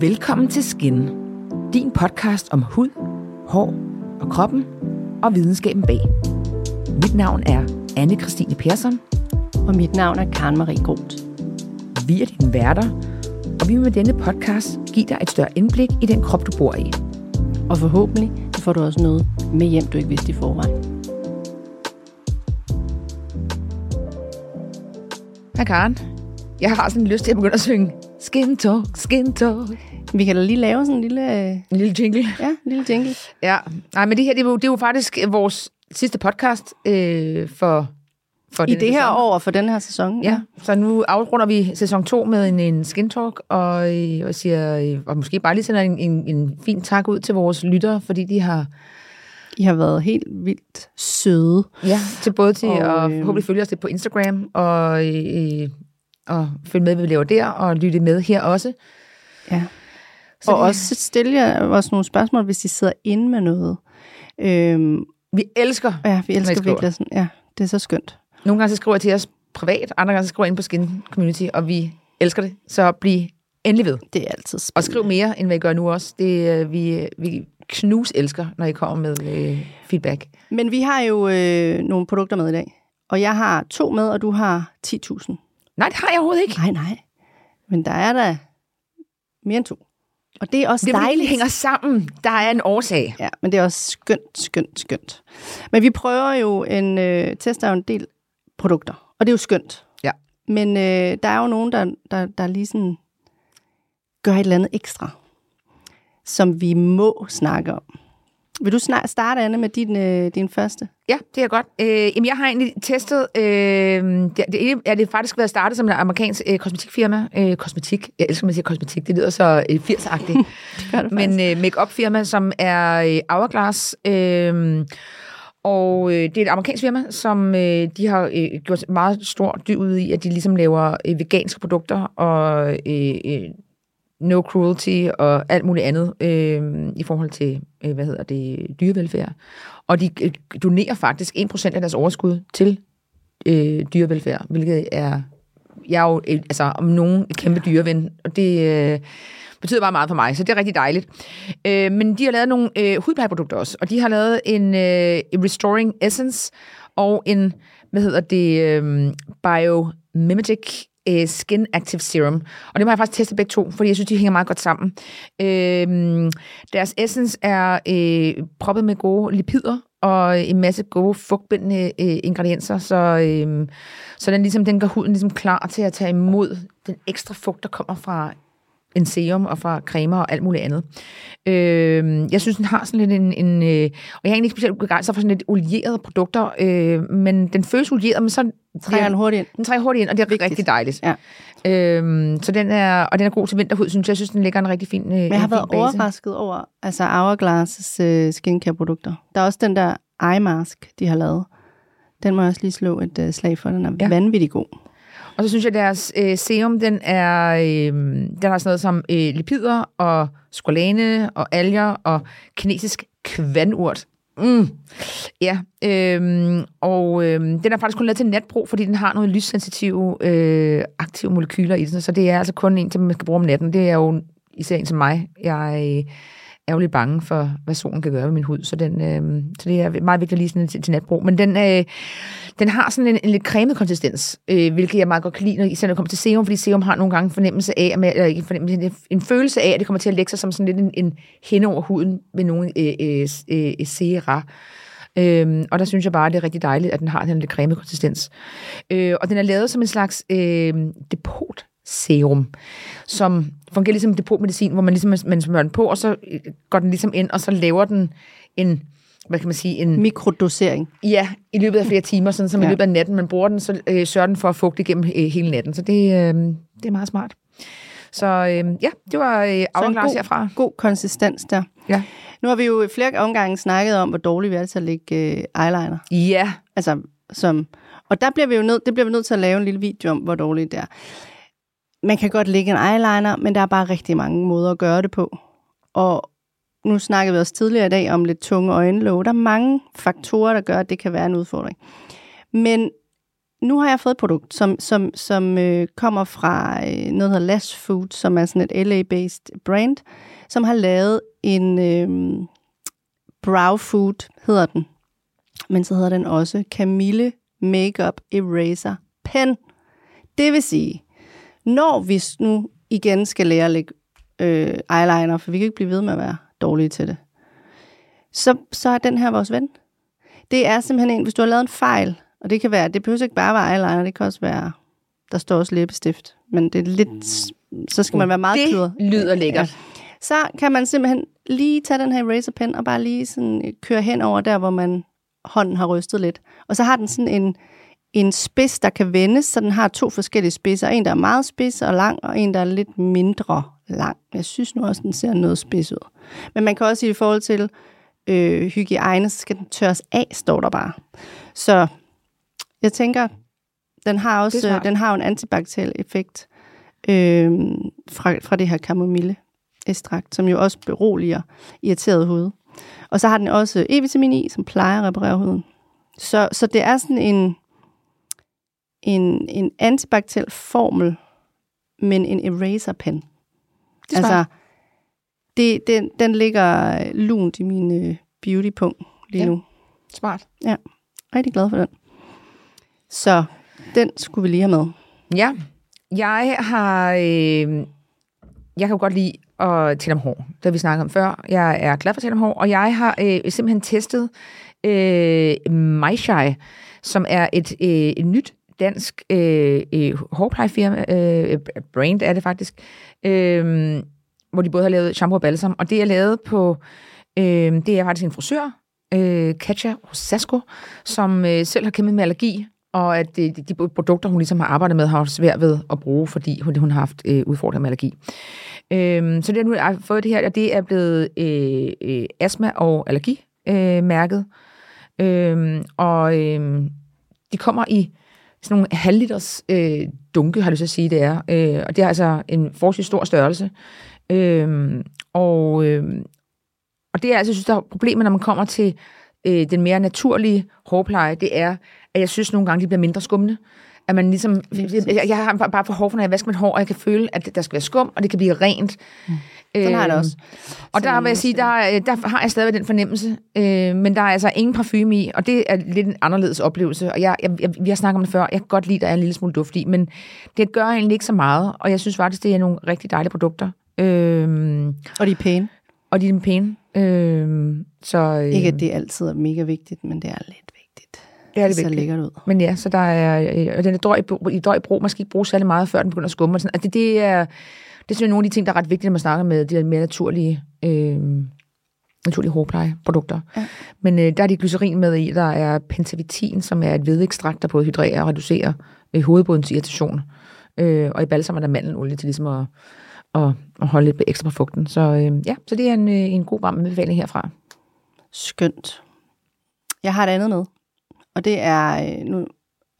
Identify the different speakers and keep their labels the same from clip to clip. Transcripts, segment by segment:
Speaker 1: Velkommen til Skin, din podcast om hud, hår og kroppen og videnskaben bag. Mit navn er anne Christine Persson.
Speaker 2: Og mit navn er Karen Marie Groth.
Speaker 1: Vi er dine værter, og vi vil med denne podcast give dig et større indblik i den krop, du bor i.
Speaker 2: Og forhåbentlig får du også noget med hjem, du ikke vidste i forvejen.
Speaker 1: Hej Karen. Jeg har sådan lyst til at begynde at synge Skin Talk, Skin Talk.
Speaker 2: Vi kan da lige lave sådan en lille...
Speaker 1: En lille jingle.
Speaker 2: Ja, en lille jingle.
Speaker 1: Ja, nej, men det her, det er jo, det er jo faktisk vores sidste podcast øh, for, for
Speaker 2: I det her
Speaker 1: sæson.
Speaker 2: år og for den her sæson.
Speaker 1: Ja, så nu afrunder vi sæson 2 med en, en skin talk, og, øh, og, siger, øh, og måske bare lige sender en, en, en fin tak ud til vores lyttere, fordi de har,
Speaker 2: I har været helt vildt søde.
Speaker 1: ja, til både til
Speaker 2: Og,
Speaker 1: og, at
Speaker 2: øh,
Speaker 1: forhåbentlig følge os lidt på Instagram, og, øh, og følge med, hvad vi laver der, og lytte med her også.
Speaker 2: Ja.
Speaker 1: Så
Speaker 2: og
Speaker 1: det-
Speaker 2: også stille jer også nogle spørgsmål, hvis I sidder inde med noget. Øhm,
Speaker 1: Vi elsker,
Speaker 2: ja, vi elsker virkelig sådan. Ja, det er så skønt.
Speaker 1: nogle gange så skriver jeg til os privat, andre gange så skriver jeg ind på Skin Community, og vi elsker det, så bliv endelig ved.
Speaker 2: Det er altid spændende.
Speaker 1: Og skriv mere, end hvad I gør nu også. Det, øh, vi, vi knus elsker, når I kommer med øh, feedback.
Speaker 2: Men vi har jo øh, nogle produkter med i dag. Og jeg har to med, og du har 10.000.
Speaker 1: Nej, det har jeg overhovedet ikke.
Speaker 2: Nej, nej. Men der er der mere end to. Og det er også
Speaker 1: Det
Speaker 2: dejligt.
Speaker 1: det hænger sammen. Der er en årsag.
Speaker 2: Ja, men det er også skønt, skønt, skønt. Men vi prøver jo en, øh, tester jo en del produkter, og det er jo skønt.
Speaker 1: Ja.
Speaker 2: Men øh, der er jo nogen, der, der, der lige sådan gør et eller andet ekstra, som vi må snakke om. Vil du snart starte, Anne, med din, øh, din første?
Speaker 1: Ja, det er godt. Øh, jamen, jeg har egentlig testet... Øh, det, det, er det faktisk været startet som en amerikansk øh, kosmetikfirma. Øh, kosmetik. Jeg elsker, at man siger kosmetik. Det lyder så øh, 80-agtigt.
Speaker 2: Det gør det
Speaker 1: Men øh, make-up firma, som er øh, Hourglass. Øh, og øh, det er et amerikansk firma, som øh, de har øh, gjort meget stor dyd ud i, at de ligesom laver øh, veganske produkter og øh, øh, no cruelty og alt muligt andet øh, i forhold til, øh, hvad hedder det, dyrevelfærd. Og de øh, donerer faktisk 1% af deres overskud til øh, dyrevelfærd, hvilket er, jeg er jo øh, altså, om nogen et kæmpe dyreven, og det øh, betyder bare meget for mig, så det er rigtig dejligt. Øh, men de har lavet nogle øh, hudplejeprodukter også, og de har lavet en øh, Restoring Essence og en, hvad hedder det, øh, Biomimetic øh, Skin Active Serum. Og det må jeg faktisk teste begge to, fordi jeg synes, de hænger meget godt sammen. Øh, deres essence er øh, proppet med gode lipider og en masse gode fugtbindende øh, ingredienser, så, øh, så den, ligesom, den gør huden ligesom klar til at tage imod den ekstra fugt, der kommer fra en serum og fra cremer og alt muligt andet. Øh, jeg synes, den har sådan lidt en... en øh, og jeg er egentlig ikke specielt begejstret for sådan lidt olierede produkter, øh, men den føles olieret, men så
Speaker 2: Trækker den hurtigt ind.
Speaker 1: den trækker hurtigt ind, og det er
Speaker 2: Vigtigt.
Speaker 1: rigtig dejligt.
Speaker 2: Ja.
Speaker 1: Øhm, så den er, og den er god til vinterhud, synes jeg. Jeg synes, den lægger en rigtig fin øh,
Speaker 2: Men jeg har været overrasket over altså Hourglass' øh, skincare-produkter. Der er også den der eye mask, de har lavet. Den må jeg også lige slå et øh, slag for. Den er
Speaker 1: ja.
Speaker 2: vanvittig god.
Speaker 1: Og så synes jeg, at deres øh, serum, den er, øh, den har sådan noget som øh, lipider og skolane og alger og kinesisk kvandurt. Mm. Ja, øhm, og øhm, den er faktisk kun lavet til natbrug, fordi den har nogle lyssensitive øh, aktive molekyler i den, så det er altså kun en, som man skal bruge om natten. Det er jo især en som mig. Jeg øh, ærgerligt er lidt bange for, hvad solen kan gøre med min hud, så, den, øh, så det er meget vigtigt lige sådan til, til natbrug. Men den, øh, den har sådan en, en lidt cremet konsistens, øh, hvilket jeg meget godt kan lide, når, især når det kommer til serum, fordi serum har nogle gange fornemmelse af, eller ikke en, fornemmelse, en, følelse af, at det kommer til at lægge sig som sådan lidt en, en hende over huden med nogle øh, øh, øh, sera. Øhm, og der synes jeg bare, at det er rigtig dejligt, at den har den lidt creme konsistens. Øh, og den er lavet som en slags øh, depot serum, som fungerer ligesom depotmedicin, hvor man ligesom man smører den på, og så øh, går den ligesom ind, og så laver den en, hvad kan man sige, en,
Speaker 2: Mikrodosering.
Speaker 1: Ja, i løbet af flere timer, sådan som ja. i løbet af natten man bruger den, så øh, sørger den for at fugte igennem øh, hele natten. Så det, øh, det er meget smart. Så øh, ja, det var øh,
Speaker 2: god,
Speaker 1: herfra.
Speaker 2: god konsistens der.
Speaker 1: Ja.
Speaker 2: Nu har vi jo flere omgange snakket om, hvor dårlige vi er til at lægge øh, eyeliner.
Speaker 1: Ja,
Speaker 2: Altså, som, og der bliver vi jo nødt, det bliver vi nødt til at lave en lille video om, hvor dårligt det er. Man kan godt lægge en eyeliner, men der er bare rigtig mange måder at gøre det på. Og nu snakkede vi også tidligere i dag om lidt tunge øjenlåg. Der er mange faktorer, der gør, at det kan være en udfordring. Men nu har jeg fået et produkt, som, som, som øh, kommer fra øh, noget, der hedder Lash Food, som er sådan et LA-based brand, som har lavet en øh, brow food, hedder den. Men så hedder den også Camille Makeup Eraser Pen. Det vil sige, når vi nu igen skal lære at lægge øh, eyeliner, for vi kan ikke blive ved med at være dårlige til det, så, så er den her vores ven. Det er simpelthen en, hvis du har lavet en fejl, og det kan være, det behøver ikke bare være eyeliner, det kan også være, der står også læbestift, men det er lidt, så skal man være meget
Speaker 1: Det
Speaker 2: kluder.
Speaker 1: lyder lækkert.
Speaker 2: Ja. Så kan man simpelthen lige tage den her eraser pen og bare lige sådan køre hen over der, hvor man hånden har rystet lidt. Og så har den sådan en, en spids, der kan vendes, så den har to forskellige spidser. En, der er meget spids og lang, og en, der er lidt mindre lang. Jeg synes nu også, den ser noget spids ud. Men man kan også sige, i forhold til øh, hygiejne, så skal den tørres af, står der bare. Så jeg tænker, den har også
Speaker 1: smart.
Speaker 2: den har en antibakteriel effekt øh, fra, fra det her kamomille ekstrakt, som jo også beroliger irriteret hud. Og så har den også E-vitamin i, som plejer at reparere huden. Så, så det er sådan en, en, en antibakteriel formel, men en eraser pen.
Speaker 1: Det
Speaker 2: altså, det, den, den ligger lunt i min øh, beauty-punkt lige
Speaker 1: Ja.
Speaker 2: ja. nu.
Speaker 1: Smart.
Speaker 2: Rigtig glad for den. Så den skulle vi lige have med.
Speaker 1: Ja, jeg har... Øh, jeg kan godt lide at tale om hår. Det vi snakket om før. Jeg er glad for at tale om hår, og jeg har øh, simpelthen testet øh, MyShy, som er et, øh, et nyt dansk øh, øh, hårplejefirma, øh, brand er det faktisk, øh, hvor de både har lavet shampoo og balsam, og det er lavet på, øh, det er faktisk en frisør, øh, Katja Rosasko, som øh, selv har kæmpet med allergi, og at de, de produkter, hun ligesom har arbejdet med, har også svært ved at bruge, fordi hun, hun har haft øh, udfordringer med allergi. Øhm, så det har nu jeg har fået det her, og det er blevet øh, øh, astma- og allergimærket. Øh, mærket. øhm, og øh, de kommer i sådan nogle halvliters øh, dunke, har lyst til at sige, det er. Øh, og det er altså en forholdsvis stor størrelse. Øh, og, øh, og det er altså, jeg synes, der er problemet, når man kommer til øh, den mere naturlige hårpleje, det er, at jeg synes nogle gange, de bliver mindre skummende. At man ligesom, jeg, jeg har bare for, når jeg vasker mit hår, og jeg kan føle, at der skal være skum, og det kan blive rent.
Speaker 2: Mm. Sådan har jeg det
Speaker 1: Øhm,
Speaker 2: også.
Speaker 1: Og der vil jeg sige, der, er- der har jeg stadig den fornemmelse, øh, men der er altså ingen parfume i, og det er lidt en anderledes oplevelse. Og jeg, jeg, jeg, vi har snakket om det før, jeg kan godt lide, at der er en lille smule duft i, men det gør egentlig ikke så meget, og jeg synes faktisk, det er nogle rigtig dejlige produkter. Øh,
Speaker 2: Og de er pæne.
Speaker 1: og de er pæne. Øh, så, øh,
Speaker 2: Ikke at det altid er mega vigtigt, men det er lidt vigtigt.
Speaker 1: det er det vigtigt.
Speaker 2: lækkert ud.
Speaker 1: Men ja, så der er, øh, og den er drøg, i i drøg brug, man skal ikke bruge særlig meget, før den begynder at skumme. Og sådan. Altså, det, det er, det synes jeg er nogle af de ting, der er ret vigtige, når man snakker med de mere naturlige, øh, naturlige hårplejeprodukter.
Speaker 2: Ja.
Speaker 1: Men øh, der er de glycerin med i, der er pentavitin, som er et hvedeekstrakt, der både hydrerer og reducerer øh, hovedbodens irritation. Øh, og i balsam er der mandelolie til ligesom at, at, at holde lidt ekstra på fugten. Så øh, ja, så det er en, øh, en god varm anbefaling herfra.
Speaker 2: Skønt. Jeg har et andet med. Og det er, øh, nu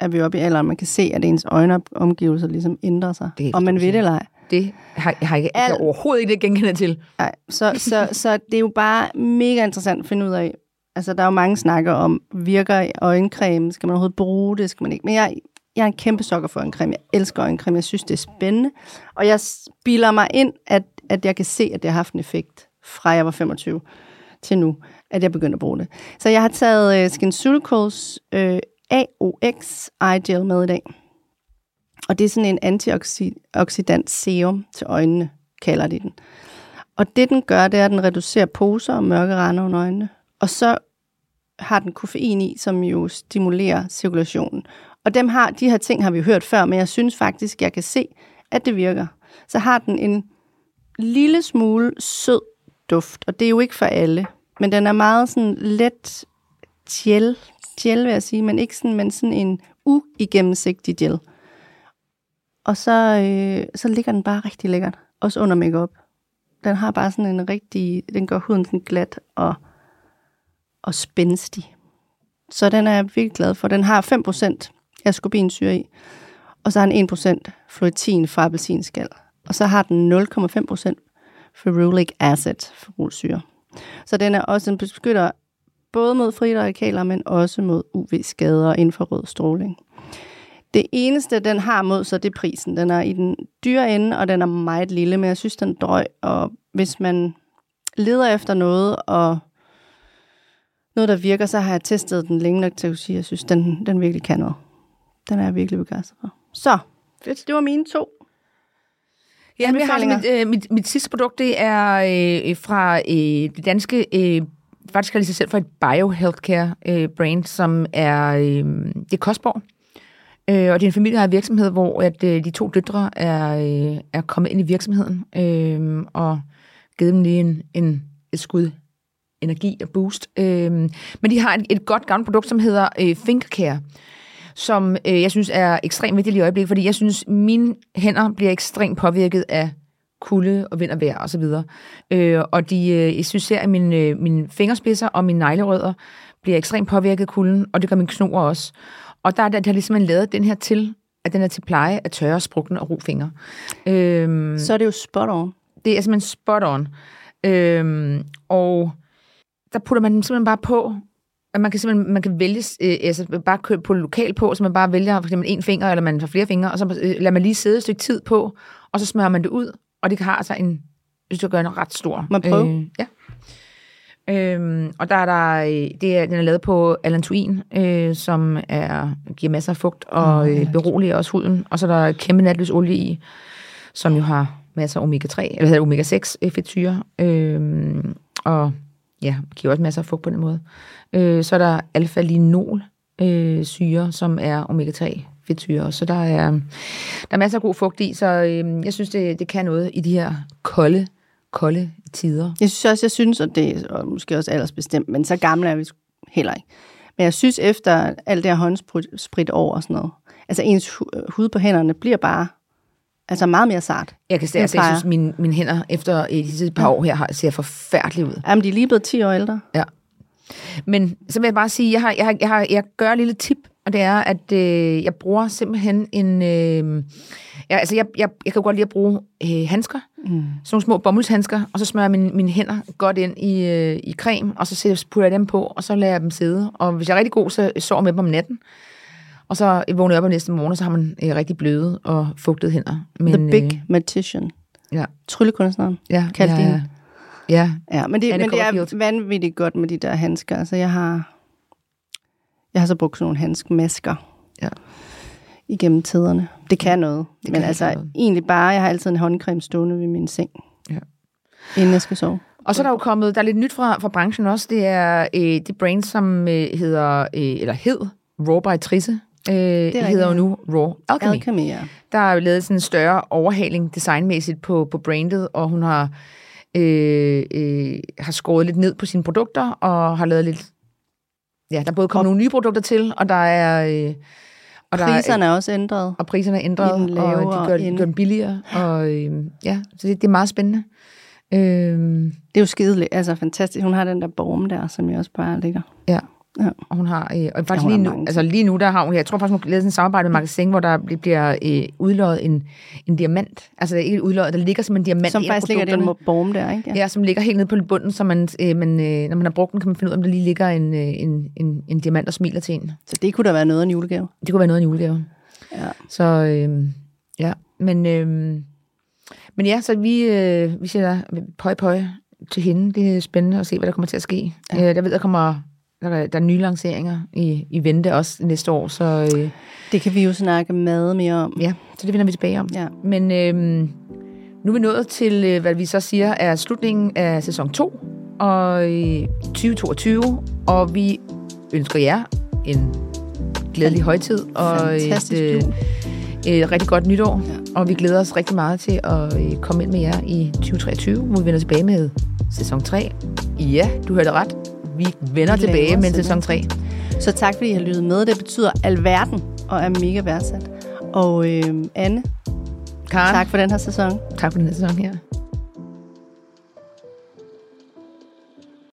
Speaker 2: er vi oppe i alderen, man kan se, at ens øjenomgivelser ligesom ændrer sig. Om man ved det eller ej.
Speaker 1: Det har har jeg,
Speaker 2: Al-
Speaker 1: jeg overhovedet ikke det til.
Speaker 2: Nej, så, så, så det er jo bare mega interessant at finde ud af. Altså, der er jo mange snakker om, virker øjencreme, skal man overhovedet bruge det, skal man ikke. Men jeg, jeg er en kæmpe sokker for øjencreme. Jeg elsker øjencreme, jeg synes, det er spændende. Og jeg spiller mig ind, at, at jeg kan se, at det har haft en effekt fra jeg var 25 til nu, at jeg begyndte at bruge det. Så jeg har taget uh, SkinCeuticals uh, AOX Eye Gel med i dag. Og det er sådan en antioxidant serum til øjnene, kalder de den. Og det, den gør, det er, at den reducerer poser og mørke rande under øjnene. Og så har den koffein i, som jo stimulerer cirkulationen. Og dem har, de her ting har vi hørt før, men jeg synes faktisk, jeg kan se, at det virker. Så har den en lille smule sød duft, og det er jo ikke for alle, men den er meget sådan let gel, gel vil jeg sige, men ikke sådan, men sådan en uigennemsigtig gel. Og så, øh, så ligger den bare rigtig lækkert, også under makeup. Den har bare sådan en rigtig, den gør huden sådan glat og, og spændstig. Så den er jeg virkelig glad for. Den har 5% ascorbinsyre i, og så har den 1% fluoretin fra appelsinskal. Og så har den 0,5% ferulic acid, ferulsyre. Så den er også en beskytter både mod frie radikaler, men også mod UV-skader og infrarød stråling. Det eneste, den har mod sig, det er prisen. Den er i den dyre ende, og den er meget lille, men jeg synes, den er drøg. Og hvis man leder efter noget, og noget, der virker, så har jeg testet den længe nok til at sige, at jeg synes, den, den virkelig kan noget. Den er jeg virkelig begejstret for. Så,
Speaker 1: Fedt.
Speaker 2: det var mine to.
Speaker 1: Ja, jeg har mit, øh, mit, mit sidste produkt, det er øh, fra øh, det danske, øh, faktisk kalder de sig selv for et biohealthcare øh, brand, som er, øh, det er Kostborg. Øh, og det er en familieejet virksomhed, hvor at, øh, de to døtre er, øh, er kommet ind i virksomheden øh, og givet dem lige en, en, et skud energi og boost. Øh, men de har et, et godt gammelt produkt, som hedder øh, Fingercare som øh, jeg synes er ekstremt vigtigt i øjeblikket, fordi jeg synes, mine hænder bliver ekstremt påvirket af kulde og vind og vejr og så videre. Øh, og de, øh, jeg synes, at mine, øh, mine fingerspidser og mine neglerødder bliver ekstremt påvirket af kulden, og det gør mine knoger også. Og der, der, der har ligesom lavet den her til, at den er til pleje af tørre, sprukne og ro fingre. Øh,
Speaker 2: Så er det jo spot on.
Speaker 1: det er simpelthen spot on. Øhm, og der putter man dem simpelthen bare på, at man kan simpelthen man kan vælge, øh, altså bare købe på lokal på, så man bare vælger for eksempel en finger, eller man har flere fingre, og så øh, lader man lige sidde et stykke tid på, og så smører man det ud, og det har altså en, hvis du gør en ret stor.
Speaker 2: Må jeg prøve?
Speaker 1: Øh, ja. Øhm, og der er der, øh, det er, den er lavet på allantoin, øh, som er, giver masser af fugt og øh, beroliger også huden. Og så er der kæmpe natløs olie i, som jo har masser af omega-3, eller hedder omega-6 øh, fedtsyre. Øh, og ja, giver også masser af fugt på den måde. Øh, så er der alfa-linol øh, syre, som er omega-3 fedtsyre. Så der er, der er masser af god fugt i, så øh, jeg synes, det, det kan noget i de her kolde, kolde tider.
Speaker 2: Jeg synes også, jeg synes, og det er og måske også aldersbestemt, men så gamle er vi heller ikke. Men jeg synes, efter alt det her håndsprit over og sådan noget, altså ens hu- hud på hænderne bliver bare altså meget mere sart.
Speaker 1: Jeg kan sige,
Speaker 2: Den
Speaker 1: altså, jeg synes, mine, mine hænder efter øh, de sidste par år her ser forfærdeligt ud.
Speaker 2: Jamen, de er lige blevet 10 år ældre.
Speaker 1: Ja. Men så vil jeg bare sige, jeg har, jeg har, jeg har, jeg gør et lille tip, og det er, at øh, jeg bruger simpelthen en... Øh, jeg, altså, jeg, jeg, jeg kan godt lide at bruge øh, handsker, mm. sådan nogle små bomuldshandsker, og så smører jeg mine, mine hænder godt ind i, øh, i creme, og så sætter- putter jeg dem på, og så lader jeg dem sidde. Og hvis jeg er rigtig god, så sover jeg med dem om natten. Og så vågner jeg op om næste morgen, og så har man øh, rigtig bløde og fugtede hænder. Men,
Speaker 2: The Big
Speaker 1: Øh,
Speaker 2: Magician.
Speaker 1: ja,
Speaker 2: Tryllekunstneren.
Speaker 1: ja,
Speaker 2: Kald
Speaker 1: ja, ja, ja,
Speaker 2: Ja, men det,
Speaker 1: Anne
Speaker 2: men det er vanvittigt godt med de der handsker. Altså, jeg har, jeg har så brugt sådan nogle handskmasker
Speaker 1: Ja.
Speaker 2: igennem tiderne. Det kan noget.
Speaker 1: Det
Speaker 2: men
Speaker 1: kan
Speaker 2: altså,
Speaker 1: noget.
Speaker 2: egentlig bare, jeg har altid en håndcreme stående ved min seng.
Speaker 1: Ja.
Speaker 2: Inden jeg skal sove.
Speaker 1: Og så er der jo kommet, der er lidt nyt fra, fra branchen også, det er øh, det brand, som øh, hedder, øh, eller hed Raw by Trisse. Øh, det hedder jo nu Raw Alchemy.
Speaker 2: Alchemy, ja.
Speaker 1: Der er jo lavet sådan en større overhaling designmæssigt på, på brandet, og hun har, øh, øh, har skåret lidt ned på sine produkter, og har lavet lidt... Ja, der er både kommet
Speaker 2: Og-
Speaker 1: nogle nye produkter til, og der er... Øh, og der
Speaker 2: Priserne
Speaker 1: er,
Speaker 2: er også ændret.
Speaker 1: og priserne er ændret,
Speaker 2: den
Speaker 1: og de
Speaker 2: lavere
Speaker 1: gør,
Speaker 2: ende.
Speaker 1: gør den billigere. Og, øh, ja, så det, det er meget spændende. Øh,
Speaker 2: Det er jo skideligt. Altså fantastisk. Hun har den der borm der, som jeg også bare ligger.
Speaker 1: Ja.
Speaker 2: Ja.
Speaker 1: Og hun har, øh, og faktisk
Speaker 2: hun
Speaker 1: lige nu, altså lige nu, der har hun, jeg tror faktisk, hun har lavet et samarbejde med Magasin, hvor der bl- bliver øh, udløjet en, en diamant. Altså ikke udløjet, der ligger som en diamant
Speaker 2: Som faktisk ligger den borm der, ikke?
Speaker 1: Ja. ja, som ligger helt nede på bunden, så man, øh, man, øh, når man har brugt den, kan man finde ud af, om der lige ligger en, øh, en, en, en diamant og smiler til en.
Speaker 2: Så det kunne da være noget af en julegave.
Speaker 1: Det kunne være noget af en julegave.
Speaker 2: Ja.
Speaker 1: Så øh, ja, men, øh, men ja, så vi, øh, vi siger pøj pøj til hende. Det er spændende at se, hvad der kommer til at ske. Ja.
Speaker 2: Ja.
Speaker 1: Øh, der ved, der kommer der er, der er nye lanceringer i, i vente også næste år, så øh,
Speaker 2: Det kan vi jo snakke meget mere om.
Speaker 1: ja, så det vender vi tilbage om.
Speaker 2: Ja.
Speaker 1: Men øh, nu er vi nået til, øh, hvad vi så siger, er slutningen af sæson 2 og øh, 2022, og vi ønsker jer en glædelig højtid og
Speaker 2: Fantastisk
Speaker 1: et, øh, et rigtig godt nytår.
Speaker 2: Ja.
Speaker 1: Og vi glæder os rigtig meget til at øh, komme ind med jer i 2023, hvor vi vender tilbage med sæson 3. Ja, du hørte ret. Vi vender
Speaker 2: Vi
Speaker 1: tilbage med
Speaker 2: sæson
Speaker 1: sæson 3.
Speaker 2: Så tak, fordi I har lyttet med. Det betyder alverden og er mega værdsat. Og øh, Anne,
Speaker 1: Karen,
Speaker 2: tak for den her sæson.
Speaker 1: tak for den her sæson her.